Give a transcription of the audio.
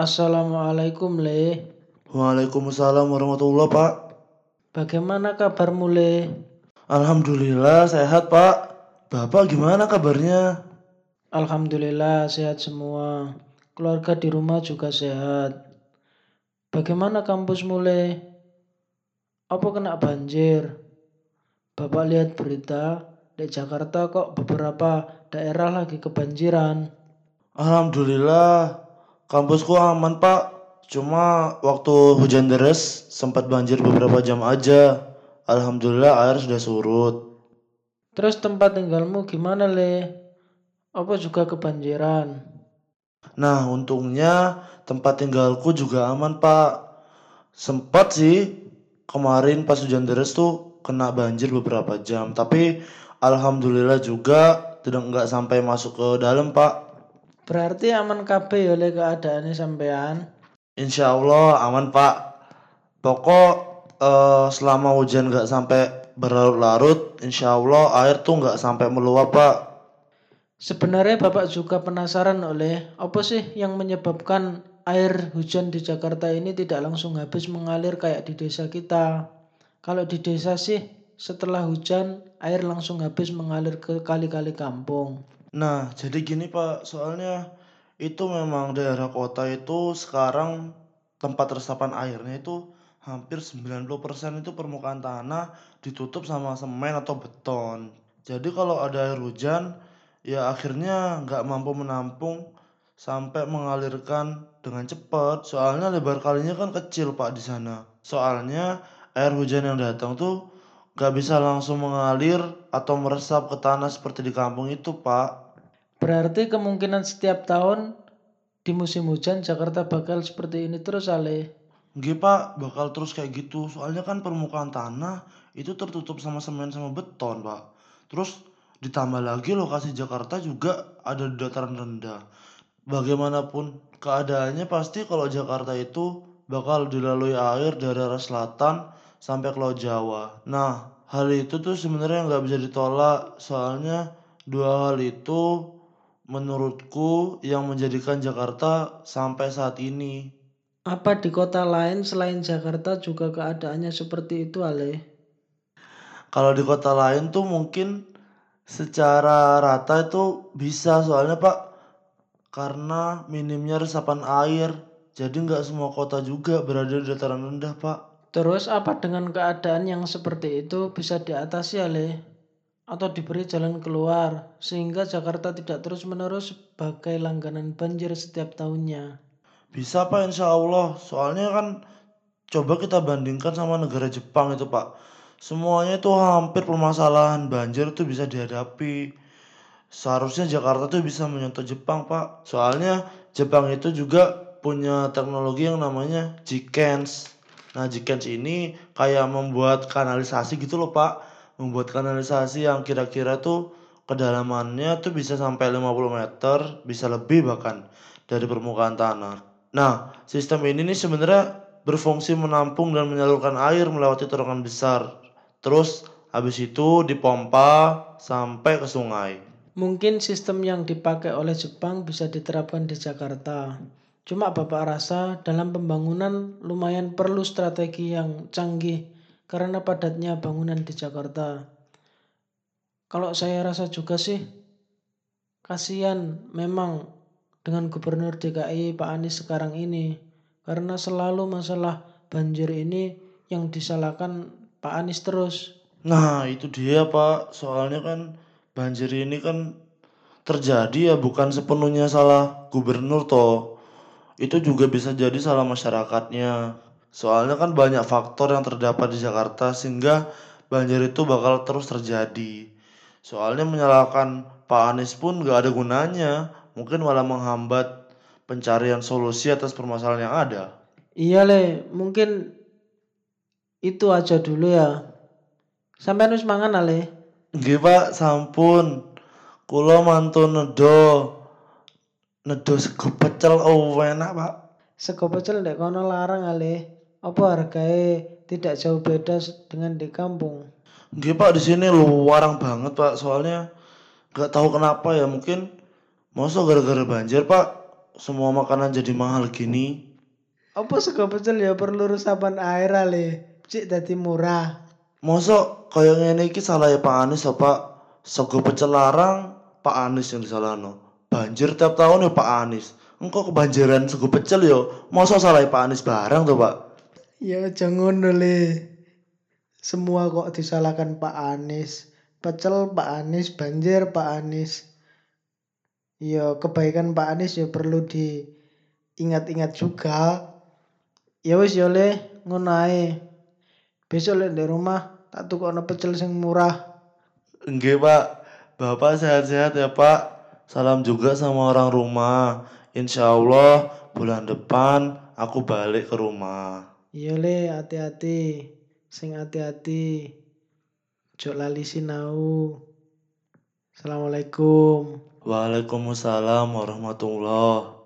Assalamualaikum Le. Waalaikumsalam warahmatullah Pak. Bagaimana kabarmu Le? Alhamdulillah sehat Pak. Bapak gimana kabarnya? Alhamdulillah sehat semua. Keluarga di rumah juga sehat. Bagaimana kampusmu Le? Apa kena banjir? Bapak lihat berita di Jakarta kok beberapa daerah lagi kebanjiran. Alhamdulillah kampusku aman Pak. Cuma waktu hujan deras sempat banjir beberapa jam aja. Alhamdulillah air sudah surut. Terus tempat tinggalmu gimana Le? Apa juga kebanjiran? Nah untungnya tempat tinggalku juga aman Pak. Sempat sih kemarin pas hujan deras tuh kena banjir beberapa jam. Tapi alhamdulillah juga tidak nggak sampai masuk ke dalam Pak. Berarti aman kabeh ya Le keadaannya sampean. Insya Allah aman Pak. Pokok eh, selama hujan nggak sampai berlarut-larut, insya Allah air tuh nggak sampai meluap Pak. Sebenarnya Bapak juga penasaran oleh apa sih yang menyebabkan air hujan di Jakarta ini tidak langsung habis mengalir kayak di desa kita. Kalau di desa sih setelah hujan air langsung habis mengalir ke kali-kali kampung. Nah jadi gini Pak, soalnya itu memang daerah kota itu sekarang tempat resapan airnya itu hampir 90% itu permukaan tanah ditutup sama semen atau beton. Jadi kalau ada air hujan ya akhirnya nggak mampu menampung sampai mengalirkan dengan cepat. Soalnya lebar kalinya kan kecil Pak di sana. Soalnya air hujan yang datang tuh nggak bisa langsung mengalir atau meresap ke tanah seperti di kampung itu Pak. Berarti kemungkinan setiap tahun di musim hujan Jakarta bakal seperti ini terus Ale. Nggih Pak, bakal terus kayak gitu. Soalnya kan permukaan tanah itu tertutup sama semen sama beton Pak. Terus ditambah lagi lokasi Jakarta juga ada di dataran rendah. Bagaimanapun keadaannya pasti kalau Jakarta itu bakal dilalui air dari arah selatan sampai ke Laut Jawa. Nah, hal itu tuh sebenarnya nggak bisa ditolak. Soalnya dua hal itu menurutku yang menjadikan Jakarta sampai saat ini. Apa di kota lain selain Jakarta juga keadaannya seperti itu Ale? Kalau di kota lain tuh mungkin secara rata itu bisa soalnya Pak karena minimnya resapan air. Jadi nggak semua kota juga berada di dataran rendah Pak. Terus apa dengan keadaan yang seperti itu bisa diatasi Ale? Atau diberi jalan keluar sehingga Jakarta tidak terus-menerus sebagai langganan banjir setiap tahunnya? Bisa Pak insya Allah. Soalnya kan coba kita bandingkan sama negara Jepang itu Pak. Semuanya itu hampir permasalahan banjir itu bisa dihadapi. Seharusnya Jakarta tuh bisa menyentuh Jepang Pak. Soalnya Jepang itu juga punya teknologi yang namanya Jikens. Nah Jikens ini kayak membuat kanalisasi gitu loh Pak. Membuat kanalisasi yang kira-kira tuh kedalamannya tuh bisa sampai 50 meter, bisa lebih bahkan dari permukaan tanah. Nah, sistem ini nih sebenarnya berfungsi menampung dan menyalurkan air melewati terowongan besar. Terus habis itu dipompa sampai ke sungai. Mungkin sistem yang dipakai oleh Jepang bisa diterapkan di Jakarta. Cuma Bapak rasa dalam pembangunan lumayan perlu strategi yang canggih karena padatnya bangunan di Jakarta. Kalau saya rasa juga sih kasihan memang dengan Gubernur DKI Pak Anies sekarang ini karena selalu masalah banjir ini yang disalahkan Pak Anies terus. Nah, itu dia Pak. Soalnya kan banjir ini kan terjadi ya bukan sepenuhnya salah gubernur toh. Itu juga bisa jadi salah masyarakatnya. Soalnya kan banyak faktor yang terdapat di Jakarta sehingga banjir itu bakal terus terjadi. Soalnya menyalahkan Pak Anies pun gak ada gunanya. Mungkin malah menghambat pencarian solusi atas permasalahan yang ada. Iya le, mungkin itu aja dulu ya. Sampai harus mangan ale. Nggih Pak, sampun. Kula mantun nedo. Nedo sego pecel oh enak Pak. Sego pecel ndek kono larang ale. Apa harganya tidak jauh beda dengan di kampung? Nggih Pak, di sini luarang banget Pak. Soalnya nggak tahu kenapa ya mungkin masa gara-gara banjir Pak semua makanan jadi mahal gini? Apa sego pecel ya perlu resapan air ale. Cik dadi murah. Mosok kaya ngene iki salah Pak Anies Pak. Sego pecel larang, Pak Anies yang disalahno. Banjir tiap tahun ya Pak Anies. Engkau kebanjiran sego pecel yo, mosok salah Pak Anies barang tuh Pak. Ya jangan le. Semua kok disalahkan Pak Anies. Pecel Pak Anies, banjir Pak Anies. Ya kebaikan Pak Anies ya perlu diingat-ingat juga. Ya wis ya le, ngono ae. Besok lek di rumah tak tukokno pecel sing murah. Nggih Pak. Bapak sehat-sehat ya Pak. Salam juga sama orang rumah. Insya Allah bulan depan aku balik ke rumah. Iya le, hati-hati. Sing hati-hati. Ojo lali sinau. Assalamualaikum. Waalaikumsalam warahmatullah.